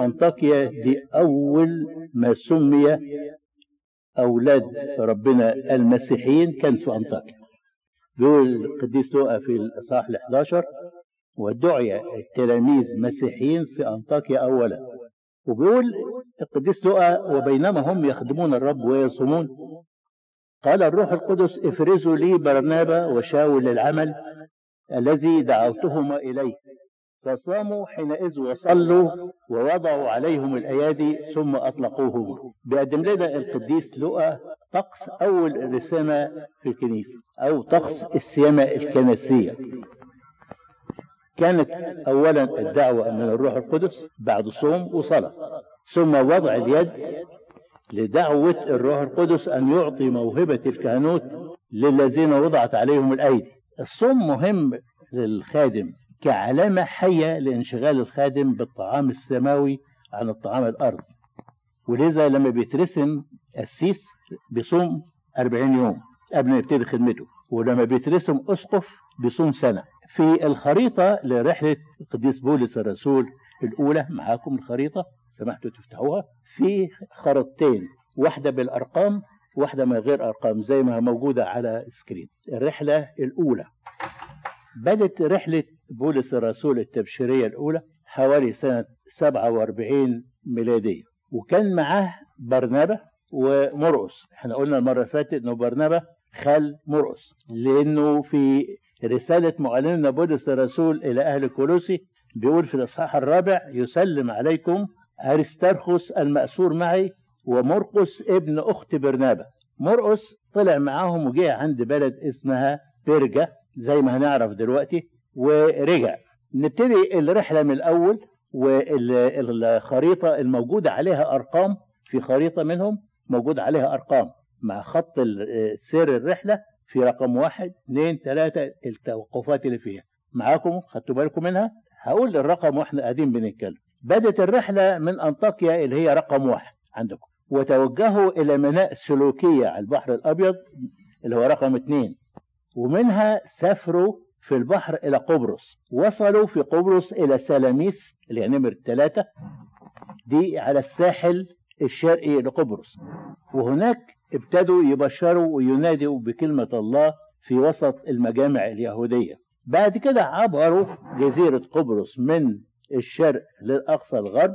أنطاكيا دي أول ما سمي أولاد ربنا المسيحيين كانت في أنطاكيا. بيقول القديس لوقا في الإصحاح ال 11 ودعي التلاميذ مسيحيين في أنطاكيا أولا. وبيقول القديس لوقا وبينما هم يخدمون الرب ويصومون قال الروح القدس افرزوا لي برنابا وشاول العمل الذي دعوتهما إليه. فصاموا حينئذ وصلوا ووضعوا عليهم الأيادي ثم أطلقوهم. بيقدم لنا القديس لؤى طقس أول رسالة في الكنيسة أو طقس السيامة الكنسية. كانت أولا الدعوة من الروح القدس بعد صوم وصلاة ثم وضع اليد لدعوة الروح القدس أن يعطي موهبة الكهنوت للذين وضعت عليهم الأيدي. الصوم مهم للخادم. كعلامة حية لانشغال الخادم بالطعام السماوي عن الطعام الأرضي ولذا لما بيترسم السيس بيصوم 40 يوم قبل ما يبتدي خدمته ولما بيترسم أسقف بيصوم سنة. في الخريطة لرحلة القديس بولس الرسول الأولى معاكم الخريطة سمحتوا تفتحوها في خريطتين واحدة بالأرقام واحدة من غير أرقام زي ما موجودة على السكرين. الرحلة الأولى. بدت رحلة بولس الرسول التبشيرية الأولى حوالي سنة 47 ميلادية. وكان معاه برنابة ومرقس إحنا قلنا المرة اللي فاتت إنه برنابة خال مرقس لأنه في رسالة معلمنا بولس الرسول إلى أهل كولوسي بيقول في الإصحاح الرابع يسلم عليكم ارسترخس المأسور معي ومرقس ابن أخت برنابة. مرقس طلع معاهم وجه عند بلد اسمها بيرجا زي ما هنعرف دلوقتي ورجع. نبتدي الرحلة من الأول والخريطة الموجودة عليها أرقام في خريطة منهم موجود عليها أرقام مع خط سير الرحلة في رقم واحد اثنين ثلاثة التوقفات اللي فيها. معاكم؟ خدتوا بالكم منها؟ هقول الرقم وإحنا قاعدين بنتكلم. بدت الرحلة من أنطاكيا اللي هي رقم واحد عندكم. وتوجهوا إلى ميناء سلوكية على البحر الأبيض اللي هو رقم اثنين ومنها سافروا في البحر إلى قبرص. وصلوا في قبرص إلى سلاميس اللي هي نمرة ثلاثة دي على الساحل الشرقي لقبرص. وهناك ابتدوا يبشروا وينادوا بكلمة الله في وسط المجامع اليهودية. بعد كده عبروا جزيرة قبرص من الشرق للأقصى الغرب.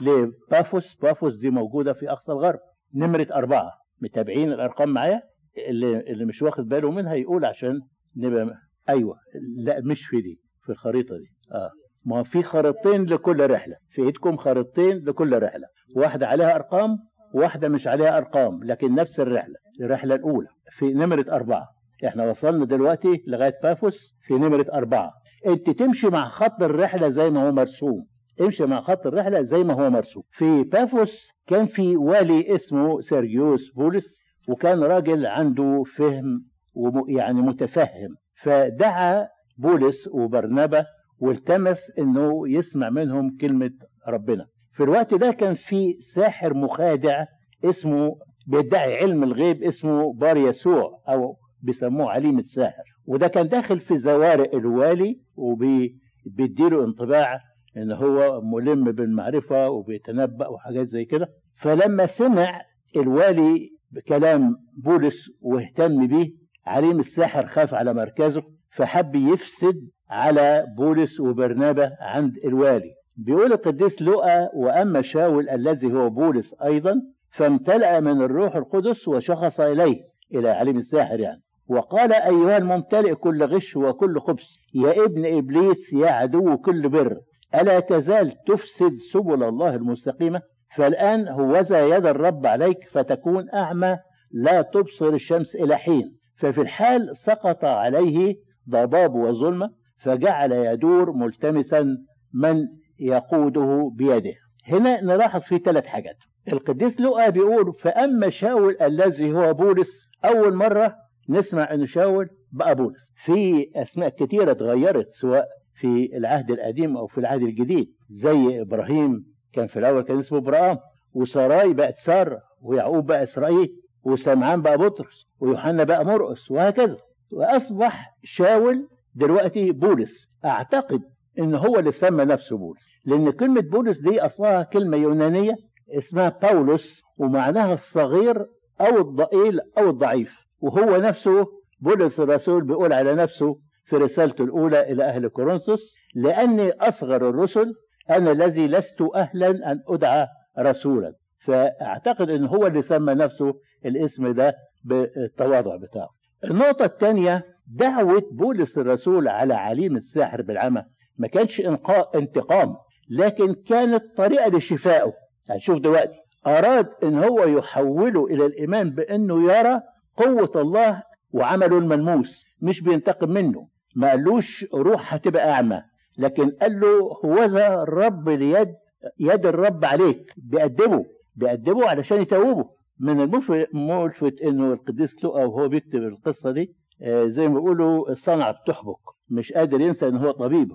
لبافوس. بافوس دي موجودة في أقصى الغرب. نمرة أربعة. متابعين الأرقام معايا؟ اللي, اللي مش واخد باله منها يقول عشان نبقى أيوه لا مش في دي في الخريطة دي. آه. ما في خريطتين لكل رحلة. في إيدكم خريطتين لكل رحلة. واحدة عليها أرقام واحدة مش عليها أرقام لكن نفس الرحلة. الرحلة الأولى في نمرة أربعة. إحنا وصلنا دلوقتي لغاية بافوس في نمرة أربعة. أنت تمشي مع خط الرحلة زي ما هو مرسوم. امشي مع خط الرحلة زي ما هو مرسوم. في بافوس كان في والي اسمه سيرجيوس بولس وكان راجل عنده فهم ويعني متفهم فدعا بولس وبرنابا والتمس إنه يسمع منهم كلمة ربنا. في الوقت ده كان في ساحر مخادع اسمه بيدعي علم الغيب اسمه بار يسوع أو بيسموه عليم الساحر. وده كان داخل في زوارق الوالي وبيديله انطباع إن هو ملم بالمعرفة وبيتنبأ وحاجات زي كده. فلما سمع الوالي بكلام بولس واهتم بيه عليم الساحر خاف على مركزه فحب يفسد على بولس وبرنابا عند الوالي. بيقول القديس لؤى وأما شاول الذي هو بولس أيضا فامتلأ من الروح القدس وشخص إليه إلى عليم الساحر يعني. وقال أيها الممتلئ كل غش وكل خبث. يا ابن إبليس يا عدو كل بر. ألا تزال تفسد سبل الله المستقيمة؟ فالآن هوذا يد الرب عليك فتكون أعمى لا تبصر الشمس إلى حين. ففي الحال سقط عليه ضباب وظلمة فجعل يدور ملتمسا من يقوده بيده. هنا نلاحظ في ثلاث حاجات. القديس لؤى بيقول فأما شاول الذي هو بولس أول مرة نسمع أن شاول بقى بولس. في أسماء كثيرة اتغيرت سواء في العهد القديم أو في العهد الجديد زي إبراهيم كان في الأول كان اسمه إبراهام وسراي بقت سارة ويعقوب بقى إسرائيل وسمعان بقى بطرس ويوحنا بقى مرقس وهكذا. وأصبح شاول دلوقتي بولس. أعتقد إن هو اللي سمى نفسه بولس. لأن كلمة بولس دي أصلها كلمة يونانية اسمها باولوس ومعناها الصغير أو الضئيل أو الضعيف. وهو نفسه بولس الرسول بيقول على نفسه في رسالته الأولى إلى أهل كورنثوس لأني أصغر الرسل أنا الذي لست أهلا أن أدعى رسولا. فأعتقد إن هو اللي سمى نفسه الاسم ده بالتواضع بتاعه. النقطة الثانية دعوة بولس الرسول على عليم الساحر بالعمى ما كانش انتقام لكن كانت طريقة لشفائه. هنشوف يعني دلوقتي أراد إن هو يحوله إلى الإيمان بأنه يرى قوة الله وعمله الملموس مش بينتقم منه ما قالوش روح هتبقى أعمى. لكن قال له هوذا الرب ليد يد الرب عليك. بيأدبه بيأدبه علشان يتوبه من الملفت إنه القديس لقى وهو بيكتب القصة دي آه، زي ما بيقولوا الصنعه بتحبك. مش قادر ينسى إن هو طبيب.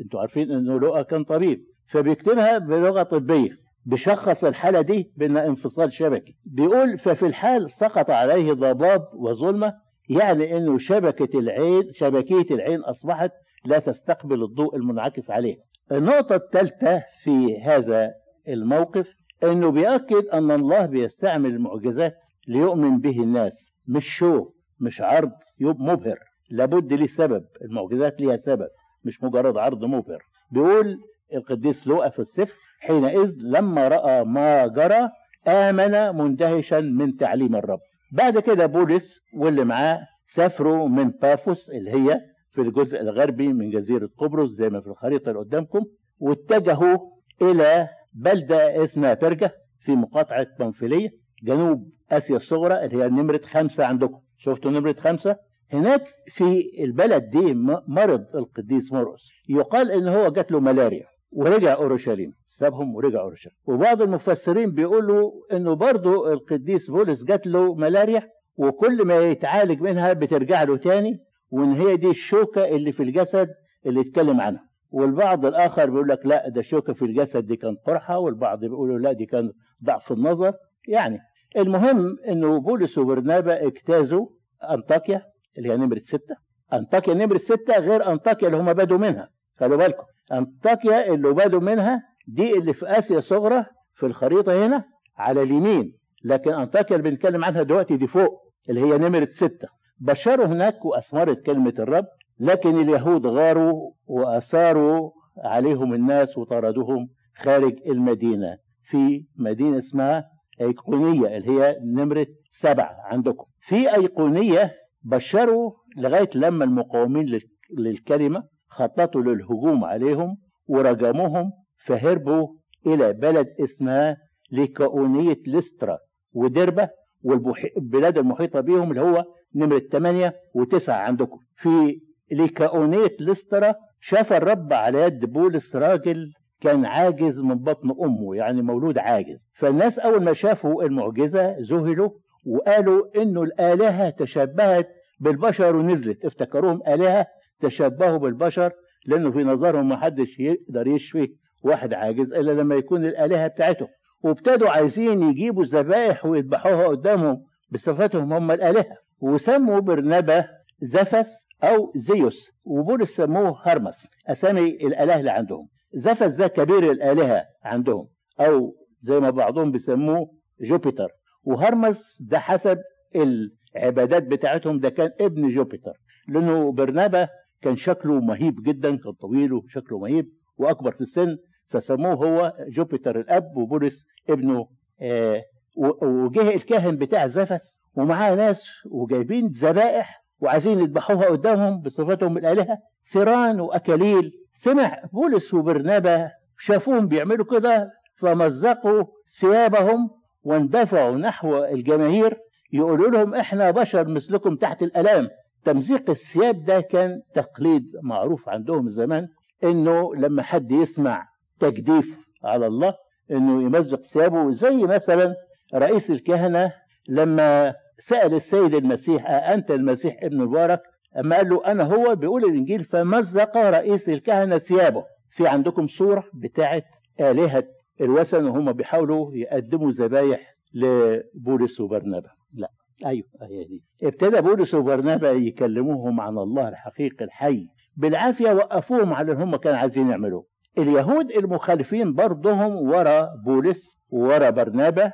أنتوا عارفين انه لقى كان طبيب. فبيكتبها بلغة طبية. بشخص الحالة دي بانها انفصال شبكي. بيقول ففي الحال سقط عليه ضباب وظلمة يعني إنه شبكة العين شبكية العين أصبحت لا تستقبل الضوء المنعكس عليها النقطة الثالثة في هذا الموقف إنه بيأكد أن الله بيستعمل المعجزات ليؤمن به الناس. مش شو مش عرض مبهر. لابد ليه سبب. المعجزات ليها سبب مش مجرد عرض مبهر. بيقول القديس لوقا في السفر حينئذ لما رأى ما جرى آمن مندهشا من تعليم الرب. بعد كده بولس واللي معاه سافروا من بافوس اللي هي في الجزء الغربي من جزيرة قبرص زي ما في الخريطة اللي قدامكم واتجهوا إلى بلدة اسمها برجة في مقاطعة بنفيلية جنوب آسيا الصغرى اللي هي نمرة خمسة عندكم. شفتوا نمرة خمسة؟ هناك في البلد دي مرض القديس مرقس يقال إن هو جات له ملاريا ورجع أورشليم سابهم ورجع أورشليم. وبعض المفسرين بيقولوا إنه برضه القديس بولس جات له ملاريا وكل ما يتعالج منها بترجع له تاني. وإن هي دي الشوكة اللي في الجسد اللي اتكلم عنها. والبعض الآخر بيقول لك لا ده شوكه في الجسد دي كان قرحه والبعض بيقولوا لا دي كان ضعف النظر. يعني المهم إنه بولس وبرنابا اجتازوا أنطاكيا اللي هي نمرة ستة. أنطاكيا نمرة ستة غير أنطاكيا اللي هم بدوا منها. خلوا بالكم أنطاكيا اللي بدوا منها دي اللي في آسيا صغرى في الخريطة هنا على اليمين. لكن أنطاكيا اللي بنتكلم عنها دلوقتي دي فوق اللي هي نمرة ستة. بشروا هناك وأثمرت كلمة الرب لكن اليهود غاروا وأثاروا عليهم الناس وطردوهم خارج المدينة في مدينة اسمها أيقونية اللي هي نمرة سبعة عندكم. في أيقونية بشروا لغاية لما المقاومين للكلمة خططوا للهجوم عليهم ورجموهم فهربوا إلى بلد اسمها ليكاونية لسترا ودربة والبلاد المحيطة بهم اللي هو نمرة 8 و9 عندكم. في لكأونية لسترا شاف الرب على يد بولس راجل كان عاجز من بطن أمه يعني مولود عاجز. فالناس أول ما شافوا المعجزة ذهلوا وقالوا إنه الآلهة تشبهت بالبشر ونزلت. افتكروهم آلهة تشبهوا بالبشر لأنه في نظرهم ما حدش يقدر يشفي واحد عاجز إلا لما يكون الآلهة بتاعته وابتدوا عايزين يجيبوا ذبائح ويذبحوها قدامهم بصفتهم هم الآلهة. وسموا برنبة زفس أو زيوس وبولس سموه هرمس أسامي الآلهة اللي عندهم. زفس ده كبير الآلهة عندهم أو زي ما بعضهم بيسموه جوبيتر. وهرمس ده حسب العبادات بتاعتهم ده كان ابن جوبيتر. لأنه برنابا كان شكله مهيب جدا كان طويل وشكله مهيب وأكبر في السن فسموه هو جوبيتر الأب وبولس ابنه آه وجه الكاهن بتاع زفس ومعاه ناس وجايبين ذبائح وعايزين يذبحوها قدامهم بصفتهم الآلهة ثيران وأكاليل. سمع بولس وبرنابا شافوهم بيعملوا كده فمزقوا ثيابهم واندفعوا نحو الجماهير يقولوا لهم إحنا بشر مثلكم تحت الألام. تمزيق الثياب ده كان تقليد معروف عندهم زمان إنه لما حد يسمع تجديف على الله إنه يمزق ثيابه زي مثلا رئيس الكهنة لما سأل السيد المسيح أنت المسيح ابن المبارك أما قال له أنا هو؟ بيقول الإنجيل فمزق رئيس الكهنة ثيابه. في عندكم صورة بتاعت آلهة الوثن وهم بيحاولوا يقدموا ذبايح لبولس وبرنابا؟ لا. أيوه هي دي. ابتدى بولس وبرنابا يكلموهم عن الله الحقيقي الحي. بالعافية وقفوهم على اللي هم كانوا عايزين يعملوه. اليهود المخالفين برضهم ورا بولس ورا برنابا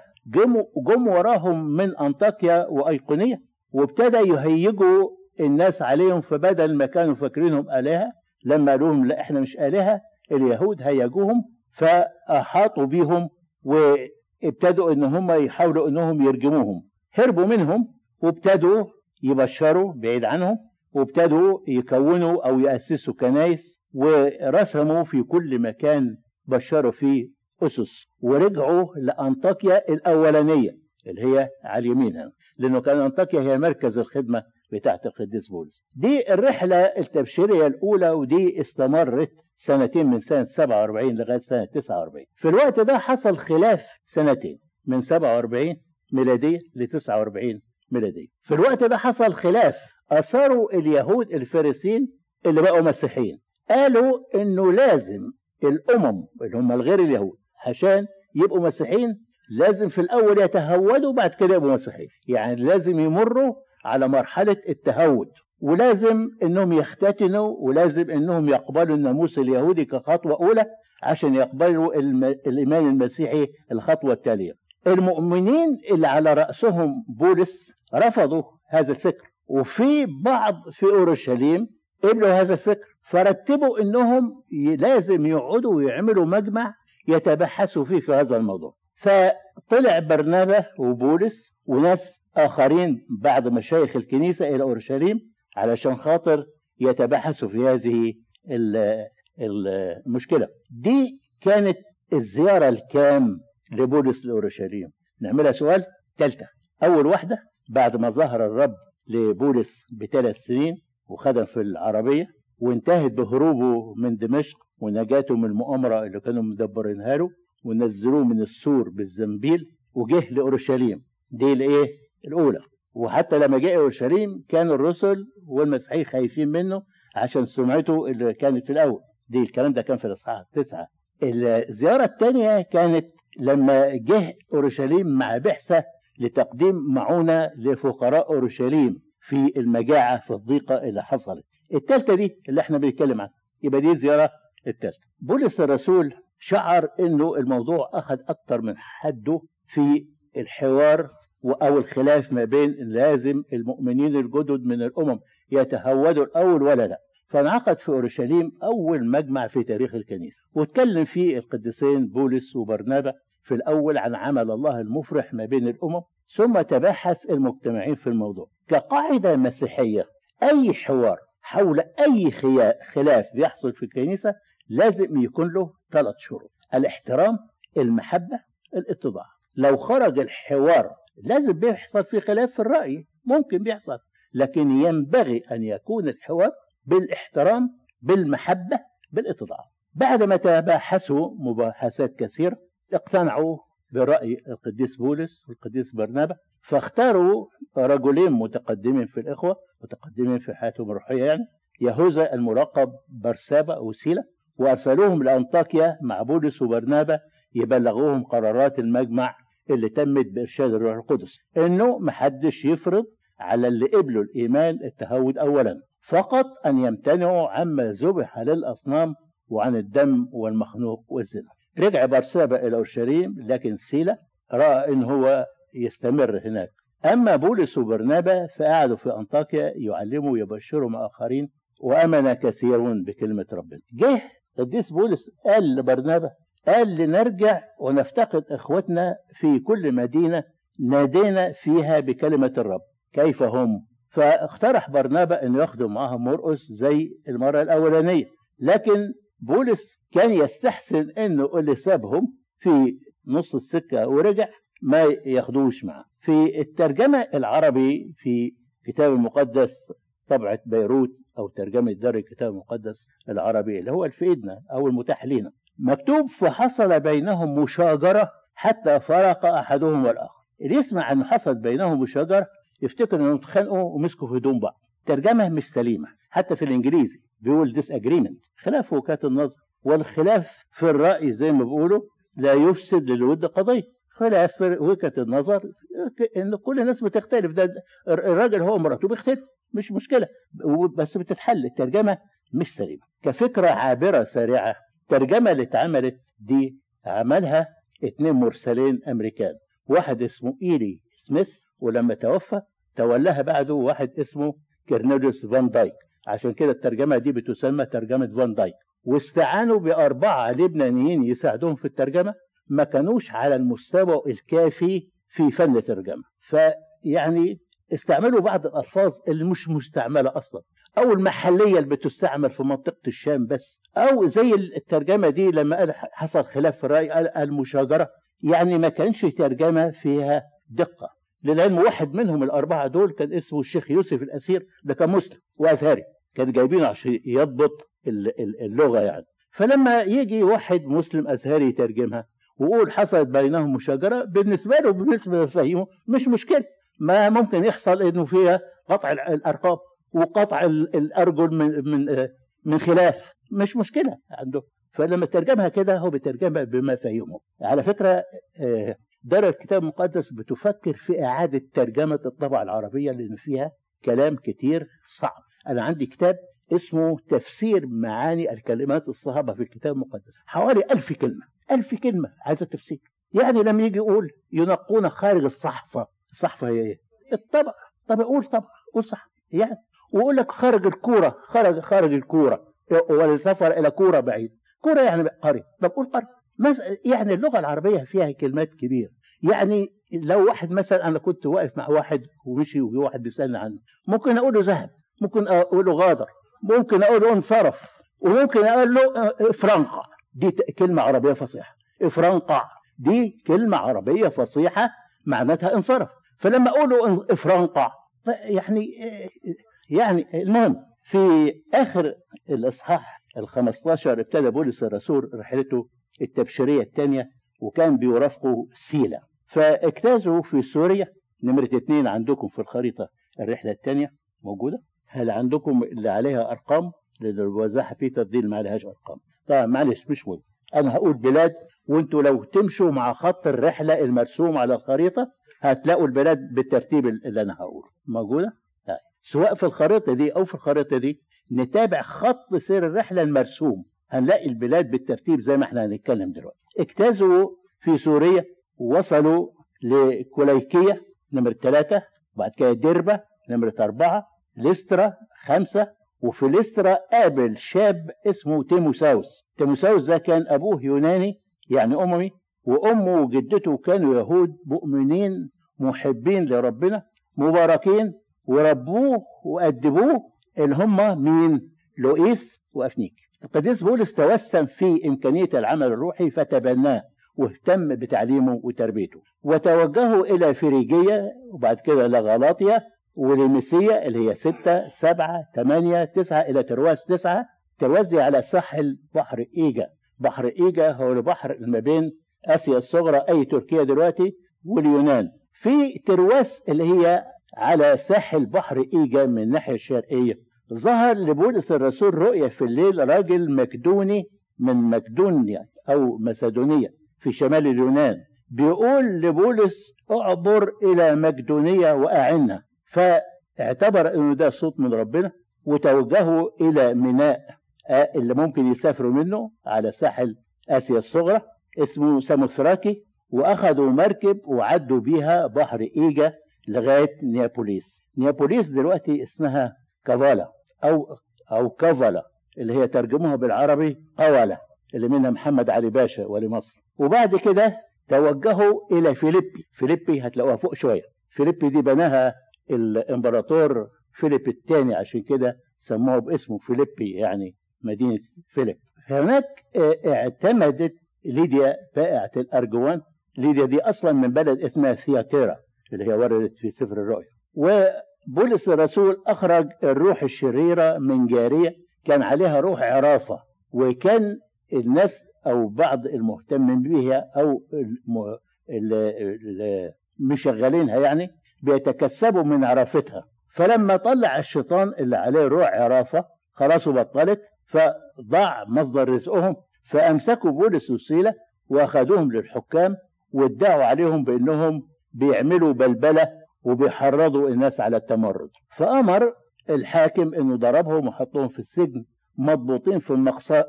جم وراهم من أنطاكيا وأيقونية وابتدى يهيجوا الناس عليهم فبدل ما كانوا فاكرينهم آلهة لما قالوا لهم لا إحنا مش آلهة اليهود هيجوهم فأحاطوا بيهم وابتدوا إن هم يحاولوا إنهم يرجموهم. هربوا منهم وابتدوا يبشروا بعيد عنهم وابتدوا يكونوا أو يأسسوا كنايس ورسموا في كل مكان بشروا فيه أسس ورجعوا لأنطاكيا الأولانية اللي هي على اليمين هنا لأنه كان أنطاكيا هي مركز الخدمة بتاعت القديس بولس. دي الرحلة التبشيرية الأولى ودي استمرت سنتين من سنة 47 لغاية سنة 49 في الوقت ده حصل خلاف سنتين من 47 ميلادية ل 49 ميلادية. في الوقت ده حصل خلاف أثاروا اليهود الفارسيين اللي بقوا مسيحيين. قالوا إنه لازم الأمم اللي هم الغير اليهود عشان يبقوا مسيحيين لازم في الأول يتهودوا بعد كده يبقوا مسيحيين. يعني لازم يمروا على مرحلة التهود. ولازم إنهم يختتنوا ولازم إنهم يقبلوا الناموس اليهودي كخطوة أولى عشان يقبلوا الم... الإيمان المسيحي الخطوة التالية. المؤمنين اللي على رأسهم بولس رفضوا هذا الفكر. وفي بعض في أورشليم قبلوا هذا الفكر. فرتبوا إنهم لازم يقعدوا ويعملوا مجمع يتبحثوا فيه في هذا الموضوع. فطلع برنابا وبولس وناس آخرين بعض مشايخ الكنيسة إلى أورشليم علشان خاطر يتبحثوا في هذه المشكلة. دي كانت الزيارة الكام لبولس لأورشليم. نعملها سؤال ثالثه أول واحدة بعد ما ظهر الرب لبولس بثلاث سنين وخدم في العربية وانتهت بهروبه من دمشق ونجاته من المؤامرة اللي كانوا مدبرينها له ونزلوه من السور بالزنبيل وجه لأورشليم. دي الإيه؟ الأولى. وحتى لما جاء أورشليم كان الرسل والمسيحيين خايفين منه عشان سمعته اللي كانت في الأول. دي الكلام ده كان في الإصحاح تسعه الزيارة الثانية كانت لما جه أورشليم مع بعثة لتقديم معونة لفقراء أورشليم في المجاعة في الضيقة اللي حصلت. الثالثه دي اللي إحنا بنتكلم عنها. يبقى دي الزياره الثالثه بولس الرسول شعر إنه الموضوع أخذ أكتر من حده في الحوار أو الخلاف ما بين لازم المؤمنين الجدد من الأمم يتهودوا الأول ولا لا. فانعقد في أورشليم أول مجمع في تاريخ الكنيسة واتكلم فيه القديسين بولس وبرنابا في الأول عن عمل الله المفرح ما بين الأمم ثم تباحث المجتمعين في الموضوع. كقاعدة مسيحية أي حوار حول أي خلاف بيحصل في الكنيسة لازم يكون له ثلاث شروط. الاحترام المحبة الاتضاع. لو خرج الحوار لازم بيحصل في خلاف في الرأي ممكن بيحصل. لكن ينبغي أن يكون الحوار بالاحترام بالمحبة بالاتضاع. بعد ما تباحثوا مباحثات كثيرة اقتنعوا برأي القديس بولس والقديس برنابا فاختاروا رجلين متقدمين في الإخوة متقدمين في حياتهم الروحية يعني يهوذا الملقب برسابا وسيلة وأرسلوهم لأنطاكيا مع بولس وبرنابا يبلغوهم قرارات المجمع اللي تمت بإرشاد الروح القدس. إنه محدش يفرض على اللي قبلوا الإيمان التهود أولا. فقط أن يمتنعوا عما ذبح للأصنام وعن الدم والمخنوق والزنا. رجع برسابة إلى أورشليم لكن سيلا رأى إن هو يستمر هناك. أما بولس وبرنابا فقعدوا في أنطاكيا يعلموا ويبشروا مع آخرين وأمن كثيرون بكلمة ربنا. جه قديس بولس قال لبرنابا قال لنرجع ونفتقد إخوتنا في كل مدينة نادينا فيها بكلمة الرب. كيف هم؟ فاقترح برنابا أن ياخدوا معاهم مرقس زي المرة الأولانية. لكن بولس كان يستحسن إنه اللي سابهم في نص السكة ورجع ما ياخدوش معاه في الترجمة العربي في كتاب المقدس طبعة بيروت أو ترجمة دار الكتاب المقدس العربي اللي هو في ايدنا أو المتاح لنا مكتوب فحصل بينهم مشاجرة حتى فرق أحدهم والاخر اللي يسمع انه حصل بينهم مشاجرة يفتكر إنهم اتخانقوا ومسكوا في هدوم بعض. ترجمة مش سليمة. حتى في الإنجليزي بيقول disagreement خلاف وجهات النظر. والخلاف في الرأي زي ما بيقولوا لا يفسد للود قضية. خلاف وجهة النظر. إن كل الناس بتختلف. ده الراجل هو مراته بيختلف مش مشكلة. بس بتتحل. الترجمة مش سليمة. كفكرة عابرة سريعة الترجمه اللي اتعملت دي عملها اتنين مرسلين أمريكان. واحد اسمه إيلي سميث ولما توفى تولاها بعده واحد اسمه كيرنيليوس فان دايك. عشان كده الترجمة دي بتسمى ترجمة فان دايك. واستعانوا بأربعة لبنانيين يساعدوهم في الترجمة ما كانوش على المستوى الكافي في فن الترجمة. فيعني استعملوا بعض الألفاظ اللي مش مستعملة أصلا. أو المحليه اللي بتستعمل في منطقة الشام بس أو زي الترجمة دي لما قال حصل خلاف في الرأي قال المشاجرة. يعني ما كانش ترجمة فيها دقة. للعلم واحد منهم الأربعة دول كان اسمه الشيخ يوسف الأسير ده كان مسلم وأزهري. كان جايبينه عشان يضبط اللغة يعني. فلما يجي واحد مسلم أزهري يترجمها ويقول حصلت بينهم مشاجرة بالنسبة له بالنسبة لفهيمه مش مشكلة. ما ممكن يحصل إنه فيها قطع الأرقام وقطع الأرجل من من من خلاف. مش مشكلة عنده. فلما ترجمها كده هو بيترجمها بما فهمه. على فكرة دار الكتاب المقدس بتفكر في إعادة ترجمة الطبعه العربية لأن فيها كلام كتير صعب. أنا عندي كتاب اسمه تفسير معاني الكلمات الصعبة في الكتاب المقدس. حوالي ألف كلمة. ألف كلمة. عايزة تفسير. يعني لما يجي يقول ينقون خارج الصحفة الصحفة هي إيه الطبع طب قول طبع قول صح. يعني ويقول لك خارج الكورة خارج خارج الكورة. ولسفر إلى كورة بعيد. كورة يعني قرية. طب قول قرية. يعني اللغة العربية فيها كلمات كبيرة. يعني لو واحد مثلا أنا كنت واقف مع واحد ومشي وجي واحد بيسألني عنه. ممكن أقول له ذهب. ممكن أقول له غادر. ممكن أقول له انصرف. وممكن أقول له إفرنقع. دي كلمة عربية فصيحة. إفرنقع. دي كلمة عربية فصيحة معناتها انصرف. فلما أقول له افرنقع يعني يعني المهم في آخر الإصحاح ال 15 ابتدى بولس الرسول رحلته التبشيرية الثانية وكان بيرافقه سيلا فاجتازوا في سوريا نمرة اثنين عندكم في الخريطة الرحلة الثانية موجودة هل عندكم اللي عليها أرقام؟ لأن الوزاحه بيتر دي ما عليهاش أرقام. طبعا معلش مش مهم. أنا هقول بلاد وأنتوا لو تمشوا مع خط الرحلة المرسوم على الخريطة هتلاقوا البلاد بالترتيب اللي أنا هقوله. موجودة؟ طيب. سواء في الخريطة دي أو في الخريطة دي نتابع خط سير الرحلة المرسوم. هنلاقي البلاد بالترتيب زي ما إحنا هنتكلم دلوقتي. اجتازوا في سوريا ووصلوا لكوليكية نمرة ثلاثة وبعد كده ديربة نمرة أربعة ليسترا خمسة وفي ليسترا قابل شاب اسمه تيموساوس تيموساوس ده كان أبوه يوناني يعني أممي وأمه وجدته كانوا يهود مؤمنين محبين لربنا مباركين وربوه وأدبوه اللي هم مين؟ لوئيس وأفنيك القديس بولس توسم في إمكانية العمل الروحي فتبناه واهتم بتعليمه وتربيته وتوجهوا إلى فريجية وبعد كده لغلاطيا وليميسية اللي هي ستة سبعة ثمانية تسعة إلى ترواس تسعة ترواس دي على ساحل بحر إيجا بحر إيجا هو البحر ما بين آسيا الصغرى أي تركيا دلوقتي واليونان. في ترواس اللي هي على ساحل بحر إيجا من الناحية الشرقية. ظهر لبولس الرسول رؤية في الليل راجل مكدوني من مكدونيا أو مسدونية في شمال اليونان. بيقول لبولس أعبر إلى مكدونية وأعنا فاعتبر إنه ده صوت من ربنا وتوجهوا إلى ميناء اللي ممكن يسافروا منه على ساحل آسيا الصغرى. اسمه ساموثراكي وأخذوا مركب وعدوا بيها بحر إيجا لغاية نيابوليس. نيابوليس دلوقتي اسمها كافالا أو أو كافالا اللي هي ترجموها بالعربي قولة اللي منها محمد علي باشا ولي مصر وبعد كده توجهوا إلى فيليبي. فيليبي هتلاقوها فوق شوية. فيليبي دي بناها الإمبراطور فيليب الثاني عشان كده سموه باسمه فيليبي يعني مدينة فيليب. هناك اعتمدت ليديا بائعة الأرجوان. ليديا دي أصلا من بلد اسمها ثياتيرا اللي هي وردت في سفر الرؤيا. وبولس الرسول أخرج الروح الشريرة من جارية كان عليها روح عرافة وكان الناس أو بعض المهتمين بها أو مشغلينها يعني بيتكسبوا من عرافتها فلما طلع الشيطان اللي عليه روح عرافة خلاص بطلت فضاع مصدر رزقهم فأمسكوا بولس وسيلة وأخذوهم للحكام وادعوا عليهم بأنهم بيعملوا بلبلة وبيحرضوا الناس على التمرد. فأمر الحاكم أنه ضربهم وحطهم في السجن مضبوطين في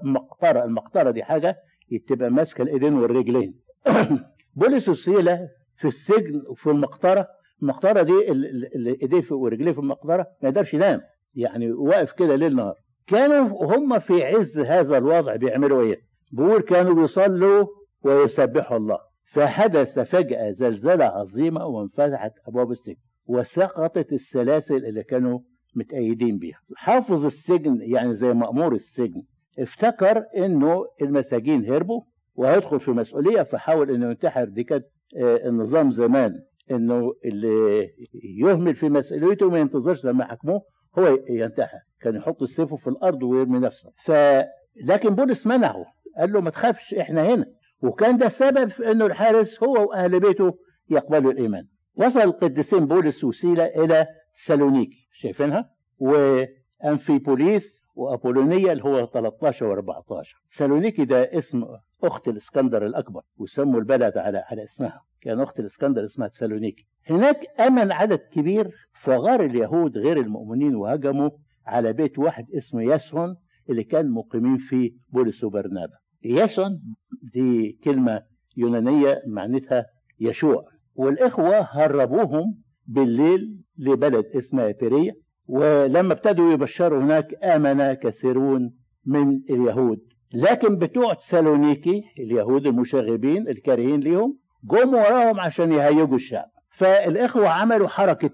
المقطرة المقطرة دي حاجة تبقى ماسكة الإيدين والرجلين. بولس وسيلة في السجن وفي المقطرة المقطرة دي ايديه ورجليه في المقطرة ما يقدرش ينام يعني واقف كده ليل نهار. كانوا هم في عز هذا الوضع بيعملوا إيه؟ بيقول كانوا بيصلوا ويسبحوا الله. فحدث فجأة زلزلة عظيمة وانفتحت أبواب السجن وسقطت السلاسل اللي كانوا متأيدين بيها. حافظ السجن يعني زي مأمور السجن افتكر إنه المساجين هربوا وهيدخل في مسؤولية فحاول إنه ينتحر. دي كانت آه، النظام زمان إنه اللي يهمل في مسؤوليته ما ينتظرش لما يحكموه هو ينتحر. كان يحط سيفه في الأرض ويرمي نفسه. ف لكن بولس منعه. قال له ما تخافش إحنا هنا. وكان ده السبب في إنه الحارس هو وأهل بيته يقبلوا الإيمان. وصل القديسين بولس وسيله إلى سالونيكي. شايفينها؟ وأنفيبوليس وأبولونيا اللي هو 13 و14 سالونيكي ده اسم أخت الإسكندر الأكبر وسموا البلد على على اسمها. كان أخت الإسكندر اسمها سالونيكي. هناك أمن عدد كبير فغار اليهود غير المؤمنين وهجموا على بيت واحد اسمه ياسون اللي كان مقيمين فيه بولس وبرنابا. ياسون دي كلمة يونانية معناتها يشوع. والإخوة هربوهم بالليل لبلد اسمها بيريا ولما ابتدوا يبشروا هناك آمن كثيرون من اليهود. لكن بتوع سالونيكي اليهود المشاغبين الكارهين ليهم جم وراهم عشان يهيجوا الشعب. فالإخوة عملوا حركة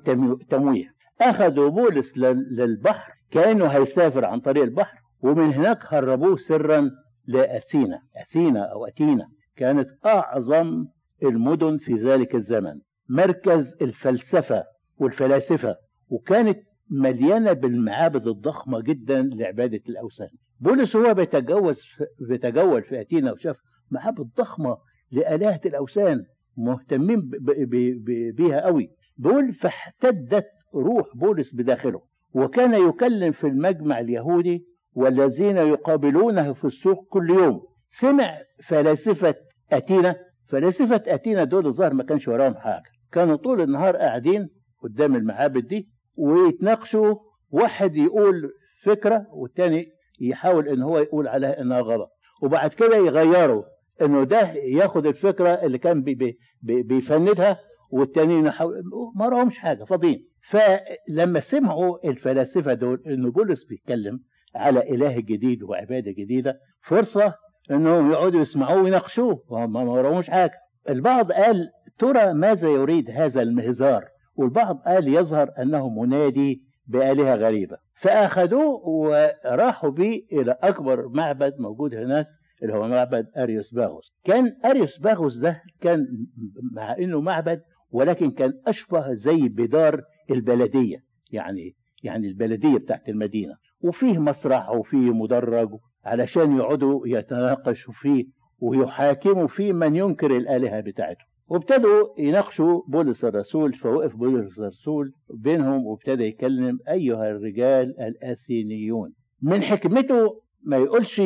تمويه. أخذوا بولس للبحر كأنه هيسافر عن طريق البحر ومن هناك هربوه سرا لأثينا أثينا أو أتينا كانت أعظم المدن في ذلك الزمن مركز الفلسفة والفلاسفة وكانت مليانة بالمعابد الضخمة جدا لعبادة الأوثان. بولس هو بيتجوز بيتجول في أتينا وشاف معابد ضخمة لآلهة الأوثان مهتمين بيها قوي. بيقول فاحتدت روح بولس بداخله وكان يكلم في المجمع اليهودي والذين يقابلونه في السوق كل يوم. سمع فلاسفة أتينا. فلاسفة أتينا دول الظاهر ما كانش وراهم حاجة. كانوا طول النهار قاعدين قدام المعابد دي ويتناقشوا. واحد يقول فكرة والتاني يحاول إن هو يقول عليها إنها غلط. وبعد كده يغيروا إنه ده ياخد الفكرة اللي كان بي بي بيفندها والتانيين ما راهمش حاجة فاضيين. فلما سمعوا الفلاسفة دول إنه بولس بيتكلم على إله جديد وعبادة جديدة فرصة إنهم يقعدوا يسمعوه ويناقشوه. وهم ما وراهمش حاجة. البعض قال ترى ماذا يريد هذا المهزار؟ والبعض قال يظهر أنه منادي بآلهة غريبة. فأخذوه وراحوا به إلى أكبر معبد موجود هناك اللي هو معبد أريوس باغوس. كان أريوس باغوس ده كان مع أنه معبد ولكن كان أشبه زي بدار البلدية يعني يعني البلدية بتاعت المدينة. وفيه مسرح وفيه مدرج علشان يقعدوا يتناقشوا فيه ويحاكموا فيه من ينكر الآلهة بتاعته وابتدوا يناقشوا بولس الرسول فوقف بولس الرسول بينهم وابتدى يكلم أيها الرجال الآسينيون من حكمته ما يقولش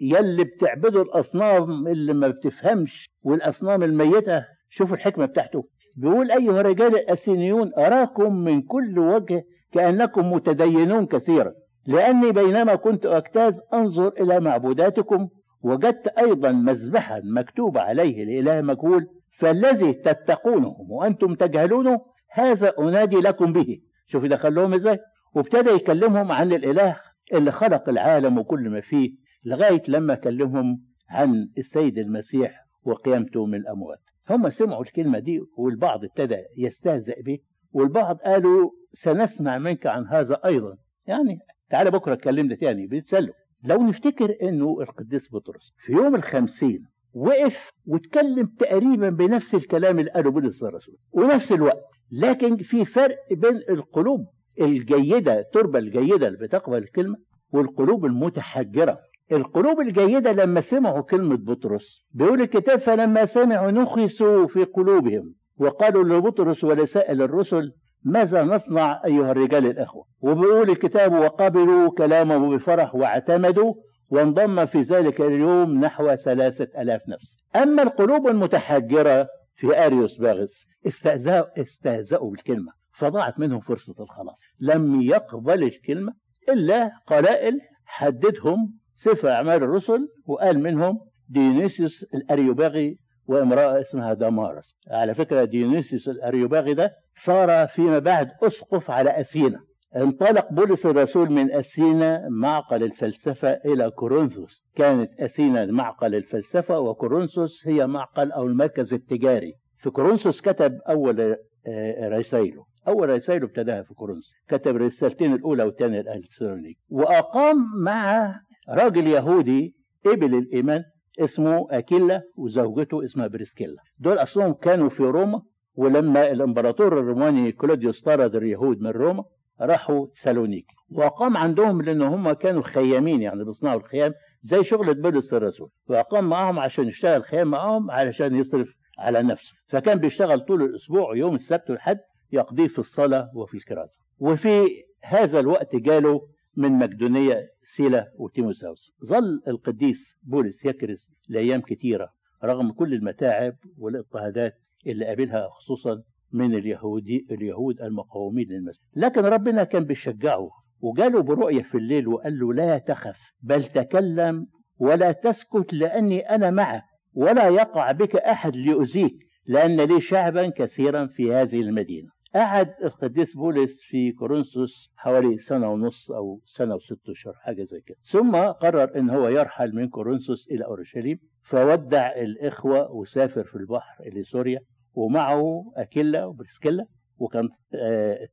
يلي بتعبدوا الأصنام اللي ما بتفهمش والأصنام الميتة. شوفوا الحكمة بتاعته. بيقول أيها الرجال الأسينيون أراكم من كل وجه كأنكم متدينون كثيرا. لأني بينما كنت أجتاز أنظر إلى معبوداتكم وجدت أيضا مذبحا مكتوب عليه الإله مجهول فالذي تتقونه وأنتم تجهلونه هذا أنادي لكم به. شوف دخلهم إزاي. وابتدى يكلمهم عن الإله اللي خلق العالم وكل ما فيه لغاية لما كلمهم عن السيد المسيح وقيامته من الأموات. هم سمعوا الكلمة دي والبعض ابتدى يستهزئ به والبعض قالوا سنسمع منك عن هذا أيضا. يعني تعالى بكرة اتكلمنا تاني بيتسلوا. لو نفتكر إنه القديس بطرس في يوم الخمسين وقف واتكلم تقريبا بنفس الكلام اللي قاله بولس الرسول ونفس الوقت لكن في فرق بين القلوب الجيدة التربة الجيدة اللي بتقبل الكلمة والقلوب المتحجرة. القلوب الجيدة لما سمعوا كلمة بطرس بيقول الكتاب فلما سمعوا نخسوا في قلوبهم وقالوا لبطرس ولسائل الرسل ماذا نصنع أيها الرجال الأخوة؟ وبيقول الكتاب وقبلوا كلامه بفرح واعتمدوا وانضم في ذلك اليوم نحو ثلاثة ألاف نفس. أما القلوب المتحجرة في أريوس باغس استهزأوا, استهزأوا بالكلمة. فضاعت منهم فرصة الخلاص. لم يقبل الكلمة إلا قلائل حددهم سفر أعمال الرسل وقال منهم ديونيسيوس الأريوباغي وامرأة اسمها دامارس. على فكرة ديونيسيوس الأريوباغي ده صار فيما بعد أسقف على أثينا. انطلق بولس الرسول من أثينا معقل الفلسفة إلى كورنثوس. كانت أثينا معقل الفلسفة وكورنثوس هي معقل أو المركز التجاري. في كورنثوس كتب أول رسائله أول رسائله ابتداها في كورنثوس. كتب الرسالتين الأولى والثانية لأهل تسالونيكي وأقام مع راجل يهودي قبل الإيمان اسمه أكيلا وزوجته اسمها بريسكيلا. دول أصلهم كانوا في روما ولما الإمبراطور الروماني كلوديوس طرد اليهود من روما راحوا سالونيكي. وأقام عندهم لأن هم كانوا خيامين يعني بيصنعوا الخيام زي شغلة بولس الرسول. وأقام معاهم عشان يشتغل خيام معاهم علشان يصرف على نفسه. فكان بيشتغل طول الأسبوع يوم السبت والحد يقضيه في الصلاة وفي الكراسة. وفي هذا الوقت جاله من مقدونية سيلا وتيموساوس. ظل القديس بولس يكرز لأيام كثيرة رغم كل المتاعب والاضطهادات اللي قابلها خصوصا من اليهودي اليهود المقاومين للمسيح. لكن ربنا كان بيشجعه وجاله برؤية في الليل وقال له لا تخف بل تكلم ولا تسكت لأني أنا معك ولا يقع بك أحد ليؤذيك لأن لي شعبا كثيرا في هذه المدينة. قعد القديس بولس في كورنثوس حوالي سنة ونص أو سنة وست أشهر حاجة زي كده. ثم قرر إن هو يرحل من كورنثوس إلى أورشليم فودع الإخوة وسافر في البحر إلى سوريا ومعه أكيلا وبرسكيلا وكان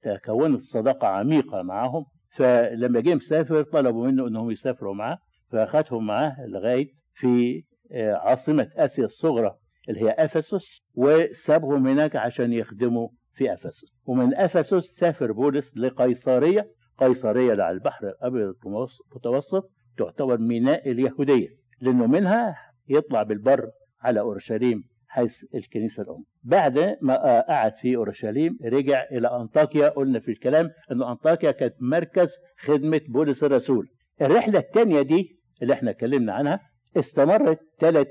تكونت صداقة عميقة معهم. فلما جه مسافر طلبوا منه إنهم يسافروا معاه فأخذهم معاه لغاية في عاصمة آسيا الصغرى اللي هي أفسس وسابهم هناك عشان يخدموا في افسس ومن افسس سافر بولس لقيصرية. قيصرية على البحر الأبيض المتوسط تعتبر ميناء اليهودية لأنه منها يطلع بالبر على أورشليم حيث الكنيسة الأم. بعد ما قعد في أورشليم رجع إلى أنطاكيا. قلنا في الكلام أن أنطاكيا كانت مركز خدمة بولس الرسول. الرحلة الثانية دي اللي إحنا اتكلمنا عنها استمرت ثلاث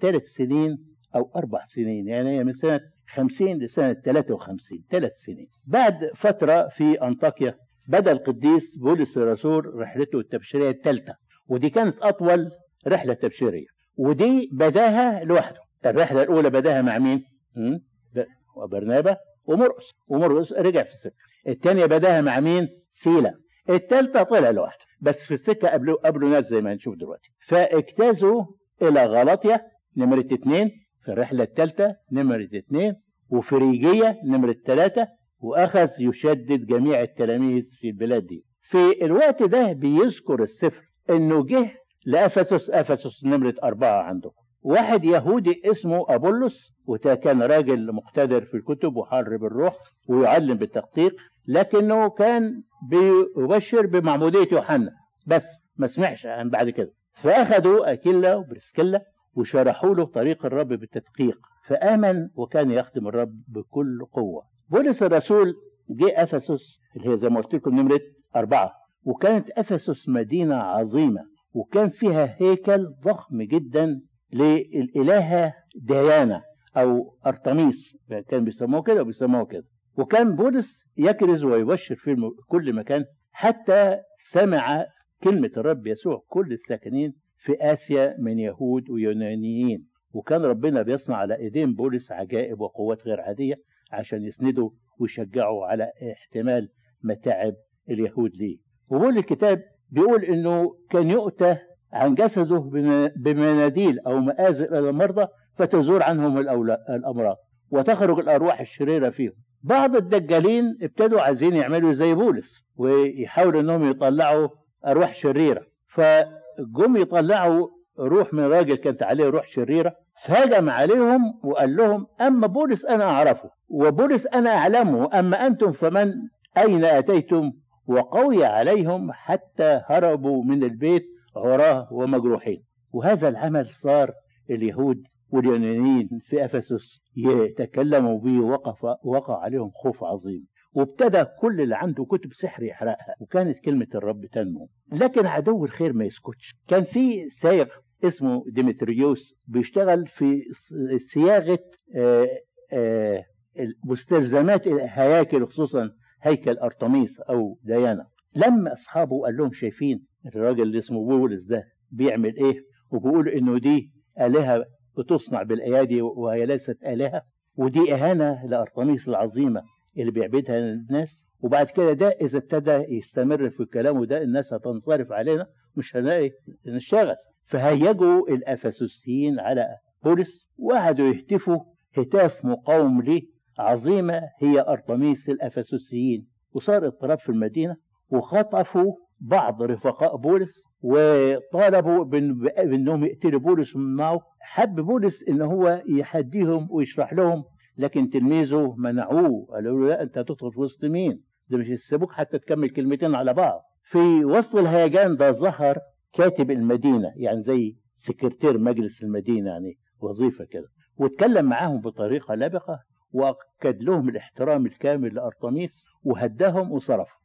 ثلاث سنين أو أربع سنين يعني هي من سنة 50 لسنة 53 ثلاث سنين. بعد فترة في أنطاكيا بدأ القديس بولس الرسول رحلته التبشيرية الثالثة ودي كانت أطول رحلة تبشيرية ودي بدأها لوحده. الرحلة الأولى بدأها مع مين؟ وبرنابا ومرقس. ومرقس رجع في السكة. الثانية بدأها مع مين؟ سيلا. الثالثة طلع لوحده. بس في السكة قبله قبله ناس زي ما هنشوف دلوقتي. فاجتازوا إلى غلطية نمرة اثنين في الرحلة الثالثة نمرة اثنين وفريجية نمرة ثلاثة وأخذ يشدد جميع التلاميذ في البلاد دي. في الوقت ده بيذكر السفر إنه جه لأفسس أفسس نمرة أربعة عندكم. واحد يهودي اسمه أبولس وده كان راجل مقتدر في الكتب وحر بالروح ويعلم بالتدقيق لكنه كان بيبشر بمعمودية يوحنا. بس ما سمعش عن بعد كده. فأخذوا أكيلا وبرسكيلا وشرحوا له طريق الرب بالتدقيق. فآمن وكان يخدم الرب بكل قوة. بولس الرسول جه أفسس اللي هي زي ما قلت لكم نمرة أربعة وكانت أفسس مدينة عظيمة وكان فيها هيكل ضخم جدا للإلهة ديانا أو أرتميس كان بيسموه كده وبيسموه كده. وكان بولس يكرز ويبشر في كل مكان حتى سمع كلمة الرب يسوع. كل الساكنين في آسيا من يهود ويونانيين. وكان ربنا بيصنع على إيدين بولس عجائب وقوات غير عادية عشان يسندوا ويشجعوا على احتمال متاعب اليهود ليه. وبقول الكتاب بيقول إنه كان يؤتى عن جسده بمناديل أو مآزق إلى المرضى فتزور عنهم الأمراض. وتخرج الأرواح الشريرة فيهم. بعض الدجالين ابتدوا عايزين يعملوا زي بولس ويحاولوا إنهم يطلعوا أرواح شريرة. فجم يطلعوا روح من راجل كانت عليه روح شريرة فهجم عليهم وقال لهم أما بولس أنا أعرفه وبولس أنا أعلمه أما أنتم فمن أين أتيتم؟ وقوي عليهم حتى هربوا من البيت عراه ومجروحين. وهذا العمل صار اليهود واليونانيين في أفسس يتكلموا به وقف وقع عليهم خوف عظيم. وابتدى كل اللي عنده كتب سحر يحرقها. وكانت كلمة الرب تنمو. لكن عدو الخير ما يسكتش. كان في صايغ اسمه ديمتريوس بيشتغل في صياغة مستلزمات الهياكل خصوصا هيكل أرطميس أو ديانا. لما أصحابه قال لهم شايفين الراجل اللي اسمه بولس ده بيعمل إيه؟ وبيقول إنه دي آلهة بتصنع بالأيادي وهي ليست آلهة. ودي إهانة لأرطميس العظيمة. اللي بيعبدها الناس. وبعد كده ده إذا ابتدى يستمر في كلامه ده الناس هتنصرف علينا مش هنلاقي نشتغل. فهيجوا الأفسوسيين على بولس وقعدوا يهتفوا هتاف مقاوم ليه عظيمة هي أرطميس الأفسوسيين. وصار اضطراب في المدينة وخطفوا بعض رفقاء بولس وطالبوا بإنهم يقتلوا بولس معه. حب بولس إن هو يحديهم ويشرح لهم لكن تلميذه منعوه قالوا له لا أنت هتدخل في وسط مين؟ ده مش يسيبوك حتى تكمل كلمتين على بعض. في وسط الهيجان ده ظهر كاتب المدينة يعني زي سكرتير مجلس المدينة يعني وظيفة كده. واتكلم معاهم بطريقة لبقة وأكد لهم الاحترام الكامل لأرطميس وهداهم وصرفوا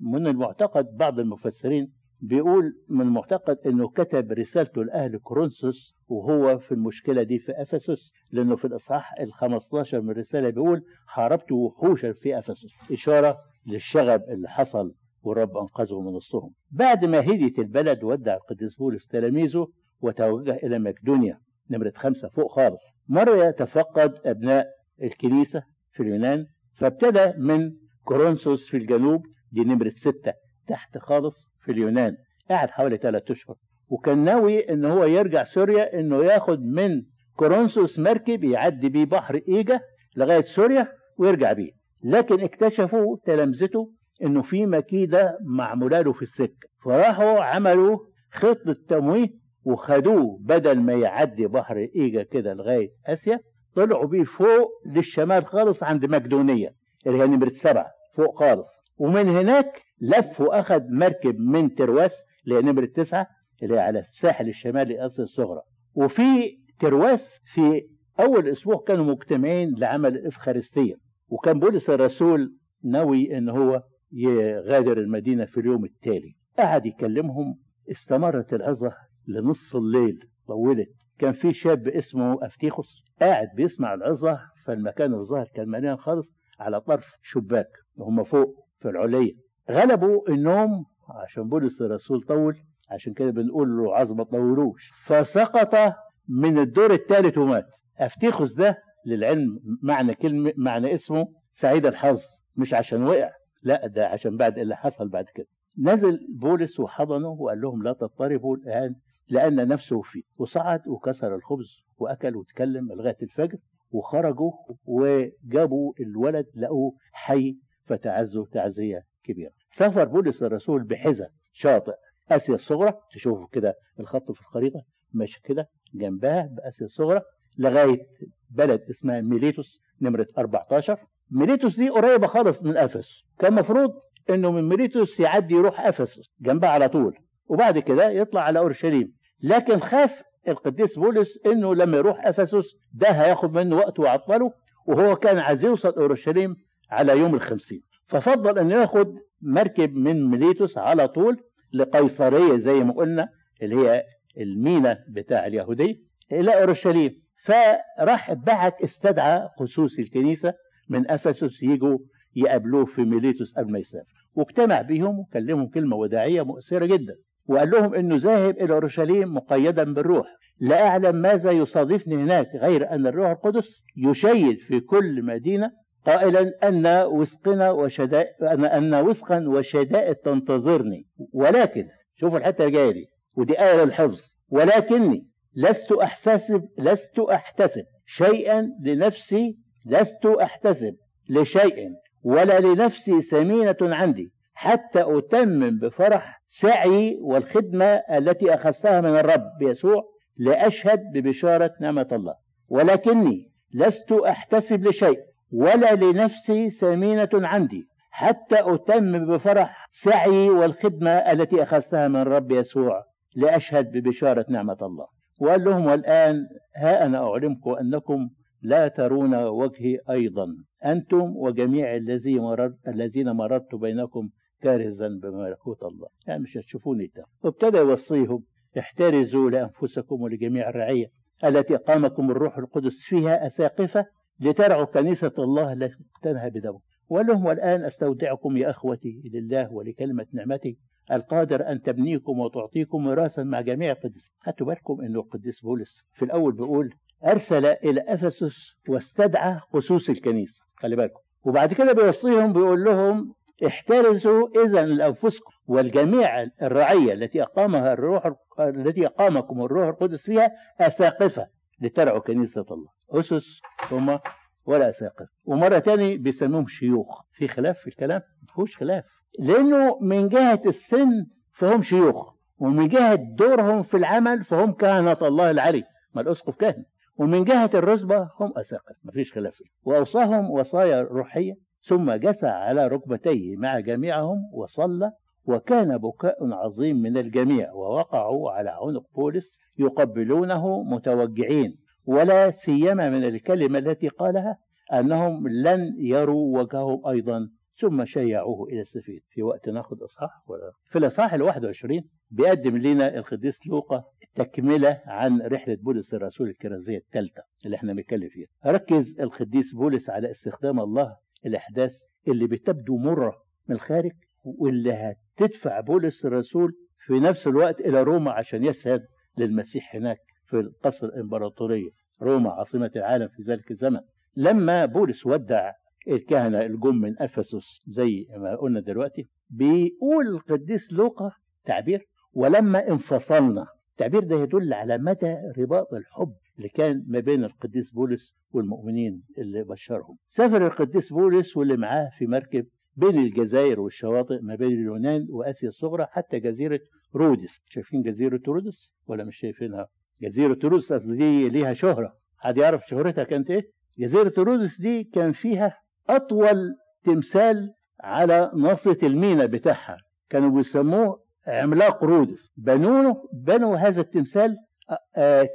من المعتقد بعض المفسرين بيقول من المعتقد إنه كتب رسالته لاهل كورنثوس وهو في المشكلة دي في أفسس لأنه في الإصحاح ال 15 من الرساله بيقول حاربت وحوشا في أفسس إشارة للشغب اللي حصل والرب أنقذه من وسطهم. بعد ما هديت البلد ودع القديس بولس تلاميذه وتوجه إلى مقدونيا نمرة خمسة فوق خالص. مرة يتفقد أبناء الكنيسة في اليونان فابتدى من كورنثوس في الجنوب دي نمرة ستة تحت خالص في اليونان قعد حوالي ثلاث أشهر. وكان ناوي إن هو يرجع سوريا إنه ياخد من كورنثوس مركب يعدي بيه بحر إيجا لغاية سوريا ويرجع بيه. لكن اكتشفوا تلامذته إنه في مكيدة معمولة له في السكة. فراحوا عملوا خطة تمويه وخدوه بدل ما يعدي بحر إيجا كده لغاية آسيا طلعوا بيه فوق للشمال خالص عند مقدونية اللي هي نمرة سبعة فوق خالص. ومن هناك لف وأخذ مركب من ترواس اللي هي نمرة تسعة اللي هي على الساحل الشمالي اسيا الصغرى. وفي ترواس في أول أسبوع كانوا مجتمعين لعمل الافخارستيه وكان بولس الرسول ناوي إن هو يغادر المدينة في اليوم التالي. قعد يكلمهم. استمرت العظه لنص الليل. طولت. كان في شاب اسمه أفتيخوس. قاعد بيسمع العظه فالمكان الظاهر كان مليان خالص على طرف شباك. وهم فوق في العليه غلبوا النوم عشان بولس الرسول طول عشان كده بنقول له عظم ما طولوش. فسقط من الدور الثالث ومات. أفتيخوس ده للعلم معنى كلمة معنى اسمه سعيد الحظ مش عشان وقع. لا ده عشان بعد اللي حصل بعد كده. نزل بولس وحضنه وقال لهم لا تضطربوا الآن لأن نفسه فيه. وصعد وكسر الخبز وأكل وتكلم لغاية الفجر وخرجوا وجابوا الولد لقوه حي فتعزوا تعزية كبيرة. سافر بولس الرسول بحذا شاطئ أسيا الصغرى. تشوفوا كده الخط في الخريطة ماشي كده جنبها بأسيا الصغرى لغاية بلد اسمها ميليتوس نمرة 14 ميليتوس دي قريبة خالص من أفسس كان المفروض إنه من ميليتوس يعدي يروح أفسس جنبها على طول وبعد كده يطلع على أورشليم. لكن خاف القديس بولس إنه لما يروح أفسس ده هياخد منه وقت ويعطله وهو كان عايز يوصل أورشليم على يوم الخمسين. ففضل إنه ياخد مركب من ميليتوس على طول لقيصرية زي ما قلنا اللي هي المينا بتاع اليهوديه إلى أورشليم. فراح بعت استدعى قسوس الكنيسة من افسس يجوا يقابلوه في ميليتوس قبل ما يسافر. واجتمع بيهم وكلمهم كلمة وداعية مؤثرة جدا. وقال لهم إنه ذاهب إلى أورشليم مقيدا بالروح. لا أعلم ماذا يصادفني هناك غير أن الروح القدس يشيد في كل مدينة قائلا أن وسقنا وشدائد ان وسقا وشدائد تنتظرني. ولكن شوفوا الحتة الجاية دي ودي آية للحفظ. ولكني لست أحتسب لست أحتسب شيئا لنفسي لست أحتسب لشيء ولا لنفسي ثمينه عندي حتى أتمم بفرح سعي والخدمة التي أخذتها من الرب يسوع لأشهد ببشارة نعمة الله. ولكني لست أحتسب لشيء. ولا لنفسي ثمينة عندي حتى أتمم بفرح سعي والخدمة التي أخذتها من الرب يسوع لأشهد ببشارة نعمة الله. وقال لهم والآن ها أنا أعلمكم أنكم لا ترون وجهي أيضا. أنتم وجميع الذين مررت الذين مررت بينكم كارزا بملكوت الله. يعني مش هتشوفوني ده. وابتدى يوصيهم احترزوا لأنفسكم ولجميع الرعية التي قامكم الروح القدس فيها أساقفة لترعوا كنيسة الله التي اقتنها بدمه. وقال لهم والآن أستودعكم يا أخوتي لله ولكلمة نعمتي القادر أن تبنيكم وتعطيكم وراثا مع جميع القديسين خدتوا بالكم أنه القديس بولس في الأول بيقول أرسل إلى أفسس واستدعى خصوص الكنيسة. خلي بالكم. وبعد كده بيوصيهم بيقول لهم احترزوا إذا لأنفسكم والجميع الرعية التي أقامها الروح التي أقامكم الروح القدس فيها أساقفة لترعوا كنيسة الله. أسس هم ولا أساقفة ومرة تاني بيسموهم شيوخ. في خلاف في الكلام؟ مفهوش خلاف. لأنه من جهة السن فهم شيوخ ومن جهة دورهم في العمل فهم كهنة الله العلي ما الأسقف كاهن. ومن جهة الرتبة هم أساقف مفيش خلاف. وأوصاهم وصايا روحية. ثم جسى على ركبتيه مع جميعهم وصلى. وكان بكاء عظيم من الجميع. ووقعوا على عنق بولس يقبلونه متوجعين. ولا سيما من الكلمة التي قالها أنهم لن يروا وجهه أيضا ثم شيعوه إلى السفينة. في وقت ناخد إصحاح ولا؟ في الإصحاح ال 21 بيقدم لنا القديس لوقا تكملة عن رحلة بولس الرسول الكرازية الثالثة اللي إحنا بنتكلم فيها. ركز القديس بولس على استخدام الله الأحداث اللي بتبدو مرة من الخارج واللي هتدفع بولس الرسول في نفس الوقت إلى روما عشان يشهد للمسيح هناك في القصر الإمبراطورية. روما عاصمة العالم في ذلك الزمن. لما بولس ودع الكهنة الجم من أفسس زي ما قلنا دلوقتي بيقول القديس لوقا تعبير ولما انفصلنا. التعبير ده يدل على مدى رباط الحب اللي كان ما بين القديس بولس والمؤمنين اللي بشرهم. سافر القديس بولس واللي معاه في مركب بين الجزائر والشواطئ ما بين اليونان وآسيا الصغرى حتى جزيرة رودس. شايفين جزيرة رودس ولا مش شايفينها؟ جزيرة رودس دي ليها شهرة. حد يعرف شهرتها كانت إيه؟ جزيرة رودس دي كان فيها أطول تمثال على ناصية المينا بتاعها. كانوا بيسموه عملاق رودس. بنوه بنوا هذا التمثال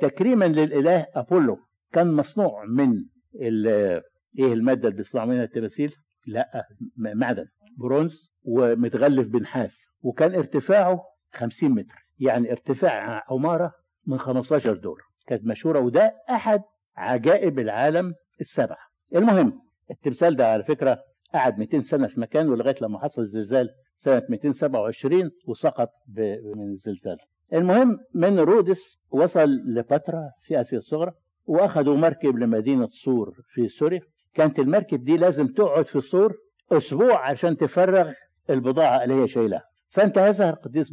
تكريما للإله أبولو. كان مصنوع من إيه المادة اللي بيصنعوا منها التماثيل؟ لا معدن. برونز ومتغلف بنحاس. وكان ارتفاعه 50 متر. يعني ارتفاع عمارة من 15 دور كانت مشهورة وده أحد عجائب العالم السبعة. المهم التمثال ده على فكرة قعد 200 سنة في مكانه لغاية لما حصل الزلزال سنة 227 وسقط من الزلزال. المهم من رودس وصل لبترا في اسيا الصغرى وأخذوا مركب لمدينة صور في سوريا. كانت المركب دي لازم تقعد في صور أسبوع عشان تفرغ البضاعة اللي هي شايلها. فانتهزها القديس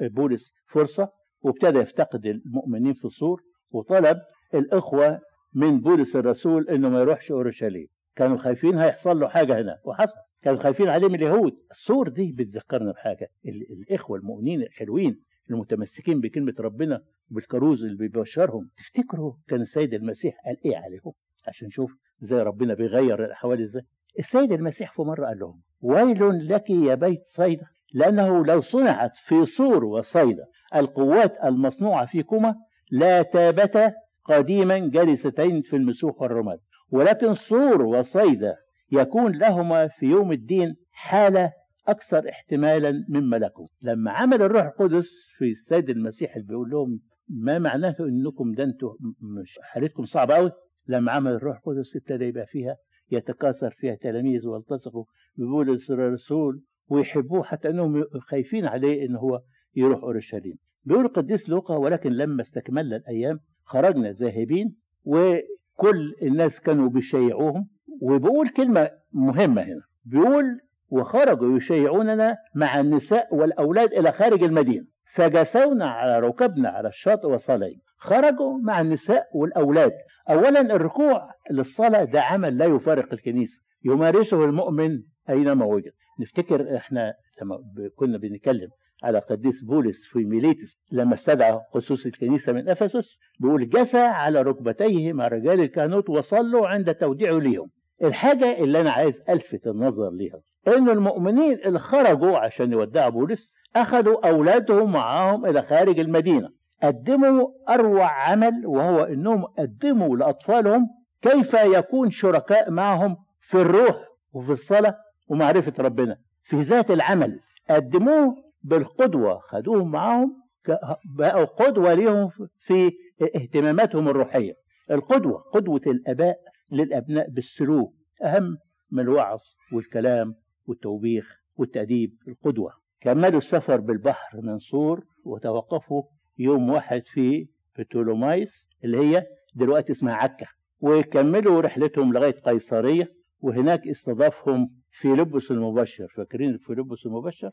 بولس فرصة وابتدى يفتقد المؤمنين في صور وطلب الإخوة من بولس الرسول إنه ما يروحش أورشليم. كانوا خايفين هيحصل له حاجة هنا وحصل. كانوا خايفين عليه من اليهود. الصور دي بتذكرنا بحاجة. الإخوة المؤمنين الحلوين المتمسكين بكلمة ربنا وبالكروز اللي بيبشرهم. تفتكروا كان السيد المسيح قال إيه عليهم؟ عشان نشوف زي ربنا بيغير الأحوال إزاي. السيد المسيح في مرة قال لهم ويل لك يا بيت صيدا لأنه لو صنعت في صور وصيدا القوات المصنوعة فيكما لا تابتا قديما جالستين في المسوح والرماد ولكن صور وصيدا يكون لهما في يوم الدين حالة أكثر احتمالا مما لكم. لما عمل الروح القدس في السيد المسيح اللي بيقول لهم ما معناه إنكم ده أنتوا مش حالتكم صعبة قوي لما عمل الروح القدس ابتدى يبقى فيها يتكاثر فيها تلاميذ والتصقوا ببولس الرسول ويحبوه حتى إنهم خايفين عليه إن هو يروح أورشليم. بيقول القديس لوقا ولكن لما استكملنا الأيام خرجنا ذاهبين وكل الناس كانوا بيشيعوهم وبيقول كلمة مهمة هنا. بيقول وخرجوا يشيعوننا مع النساء والأولاد إلى خارج المدينة. فجسونا على ركبنا على الشاطئ وصلينا خرجوا مع النساء والأولاد. اولا الركوع للصلاة ده عمل لا يفارق الكنيسة. يمارسه المؤمن أينما وجد. نفتكر إحنا لما كنا بنتكلم على قديس بولس في ميليتس لما استدعى خصوص الكنيسة من إفسس بيقول جسى على ركبتيه مع رجال الكهنوت وصلوا عند توديعه ليهم. الحاجة اللي أنا عايز ألفت النظر ليها إن المؤمنين اللي خرجوا عشان يودعوا بولس أخذوا أولادهم معاهم إلى خارج المدينة قدموا أروع عمل وهو إنهم قدموا لأطفالهم كيف يكون شركاء معهم في الروح وفي الصلاة ومعرفة ربنا. في ذات العمل قدموه بالقدوة خدوهم معاهم بقوا قدوة ليهم في اهتماماتهم الروحية. القدوة قدوة الآباء للأبناء بالسلوك أهم من الوعظ والكلام والتوبيخ والتأديب. القدوة. كملوا السفر بالبحر من صور وتوقفوا يوم واحد في بتولومايس اللي هي دلوقتي اسمها عكا. وكملوا رحلتهم لغاية قيصرية وهناك استضافهم فيلبس المبشر فاكرين فيلبس المبشر؟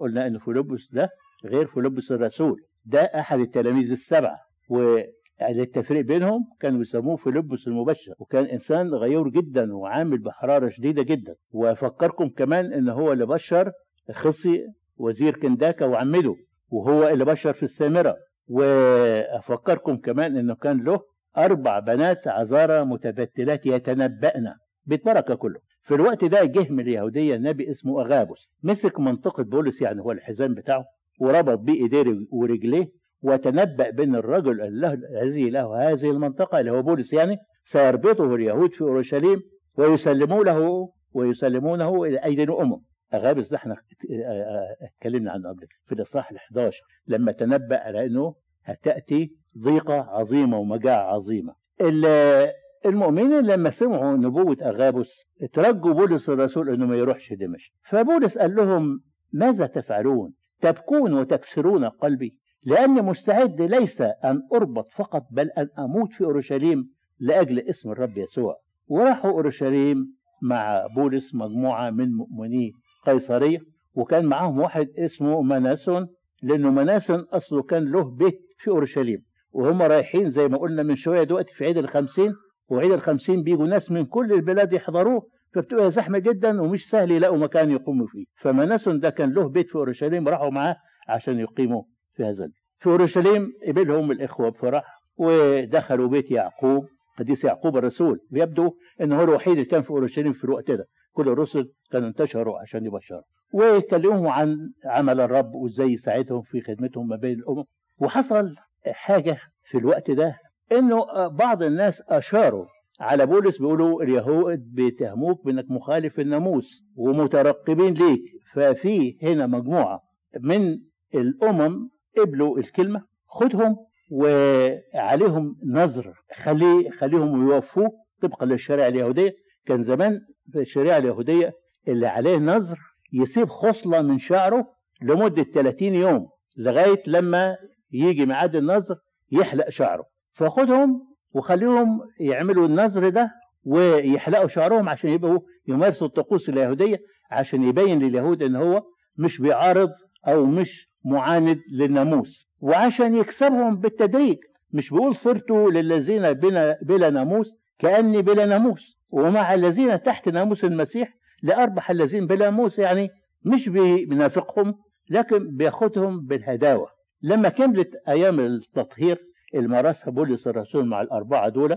قلنا إن فيلبس ده غير فيلبس الرسول. ده أحد التلاميذ السبعة والتفريق بينهم كانوا بيسموه فيلبس المبشر. وكان إنسان غيور جدا وعامل بحرارة شديدة جدا. وأفكركم كمان إن هو اللي بشر خصي وزير كنداكا وعمده وهو اللي بشر في السامرة. وأفكركم كمان إنه كان له أربع بنات عذارى متبتلات يتنبأن بالبركة كله. في الوقت ده جه من اليهودية نبي اسمه أغابوس مسك منطقة بولس يعني هو الحزام بتاعه وربط بيه إيديه ورجليه وتنبأ بأن الرجل الذي له هذه المنطقة اللي هو بولس يعني سيربطه اليهود في أورشليم ويسلموا له ويسلمونه إلى أيدي الأمم. أغابس ده إحنا اتكلمنا عنه قبل في الإصحاح ال 11 لما تنبأ على أنه هتأتي ضيقة عظيمة ومجاعة عظيمة. المؤمنين لما سمعوا نبوة أغابس ترجوا بولس الرسول أنه ما يروحش دمشق. فبولس قال لهم ماذا تفعلون؟ تبكون وتكسرون قلبي لأني مستعد ليس أن أربط فقط بل أن أموت في أورشليم لأجل اسم الرب يسوع. وراحوا أورشليم مع بولس مجموعة من مؤمني قيصرية وكان معاهم واحد اسمه مناسون لأنه مناسون أصله كان له بيت في أورشليم. وهم رايحين زي ما قلنا من شوية دلوقتي في عيد الخمسين وعيد الخمسين بيجوا ناس من كل البلاد يحضروه فبتبقى زحمة جدا ومش سهل يلاقوا مكان يقوموا فيه. فمناسون ده كان له بيت في أورشليم راحوا معاه عشان يقيموا في هذا في أورشليم قبلهم الإخوة بفرح ودخلوا بيت يعقوب قديس يعقوب الرسول. يبدو انه هو الوحيد اللي كان في أورشليم في الوقت ده. كل الرسل كانوا انتشروا عشان يبشروا. وكلمهم عن عمل الرب وإزاي يساعدهم في خدمتهم ما بين الأمم. وحصل حاجة في الوقت ده إنه بعض الناس أشاروا على بولس بيقولوا اليهود بيتهموك بإنك مخالف الناموس ومترقبين ليك. ففي هنا مجموعة من الأمم قبلوا الكلمة خدهم وعليهم نظر. خلي خليهم يوفوه طبقا للشريعة اليهودية. كان زمان في الشريعة اليهودية اللي عليه نظر يسيب خصلة من شعره لمدة 30 يوم لغاية لما يجي ميعاد النظر يحلق شعره. فخدهم وخليهم يعملوا النظر ده ويحلقوا شعرهم عشان يبقوا يمارسوا الطقوس اليهودية عشان يبين لليهود إن هو مش بيعارض أو مش معاند للناموس. وعشان يكسبهم بالتدريج مش بيقول صرت للذين بلا, بلا ناموس كأني بلا ناموس. ومع الذين تحت ناموس المسيح لأربح الذين بلا ناموس يعني مش بينافقهم لكن بياخدهم بالهداوة. لما كملت أيام التطهير المراسها بولس الرسول مع الأربعة دول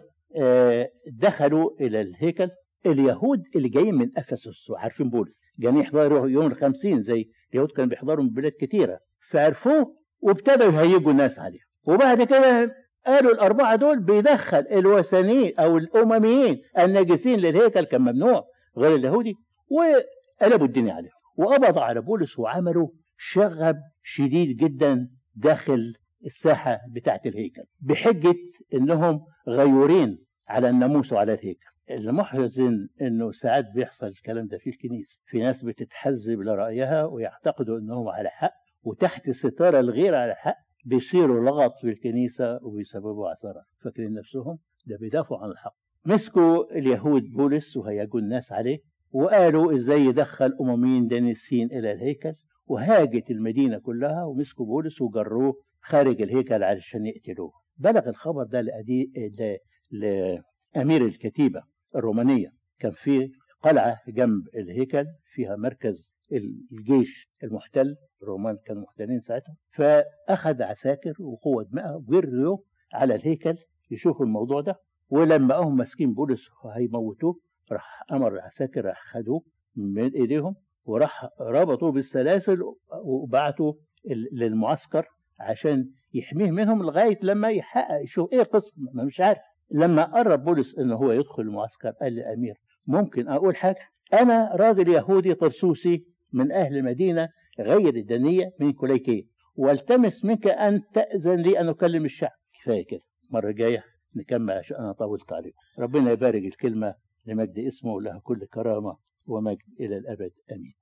دخلوا إلى الهيكل. اليهود اللي جايين من أفسس وعارفين بولس جايين يحضروا يوم الخمسين زي اليهود كانوا بيحضروا من بلاد كتيرة فعرفوه وابتدوا يهيجوا الناس عليه وبعد كده قالوا الأربعة دول بيدخل الوثنيين أو الأمميين الناجسين للهيكل كان ممنوع غير اليهودي وقلبوا الدنيا عليهم. وقبضوا على بولس وعملوا شغب شديد جدا داخل الساحة بتاعت الهيكل بحجة إنهم غيورين على الناموس وعلى الهيكل. المحزن إنه ساعات بيحصل الكلام ده في الكنيسة. في ناس بتتحزب لرأيها ويعتقدوا إنهم على حق وتحت ستارة الغير على حق بيصيروا لغط في الكنيسة وبيسببوا عثرة. فاكرين نفسهم؟ ده بيدافعوا عن الحق. مسكوا اليهود بولس وهيجوا الناس عليه وقالوا إزاي يدخل أمميين دانسين إلى الهيكل وهاجت المدينة كلها ومسكوا بولس وجروه خارج الهيكل علشان يقتلوه. بلغ الخبر ده لأدي... ل... لأمير الكتيبة الرومانية. كان في قلعة جنب الهيكل فيها مركز الجيش المحتل. الرومان كانوا محتلين ساعتها. فأخذ عساكر وقوة دماء وجروا على الهيكل يشوفوا الموضوع ده. ولما هم ماسكين بولس هيموتوه راح أمر العساكر راح خدوه من إيديهم وراح ربطوه بالسلاسل وبعتوا للمعسكر. عشان يحميه منهم لغاية لما يحقق يشوف إيه القصة؟ ما مش عارف. لما قرب بولس ان هو يدخل المعسكر قال للأمير ممكن أقول حاجة؟ أنا راجل يهودي طرسوسي من أهل المدينة غير الدنيه من كليكية والتمس منك أن تأذن لي أن أكلم الشعب. كفاية كده. المره الجايه نكمل عشان أنا طولت عليكم ربنا يبارك الكلمة لمجد اسمه ولها كل كرامة ومجد إلى الأبد. آمين.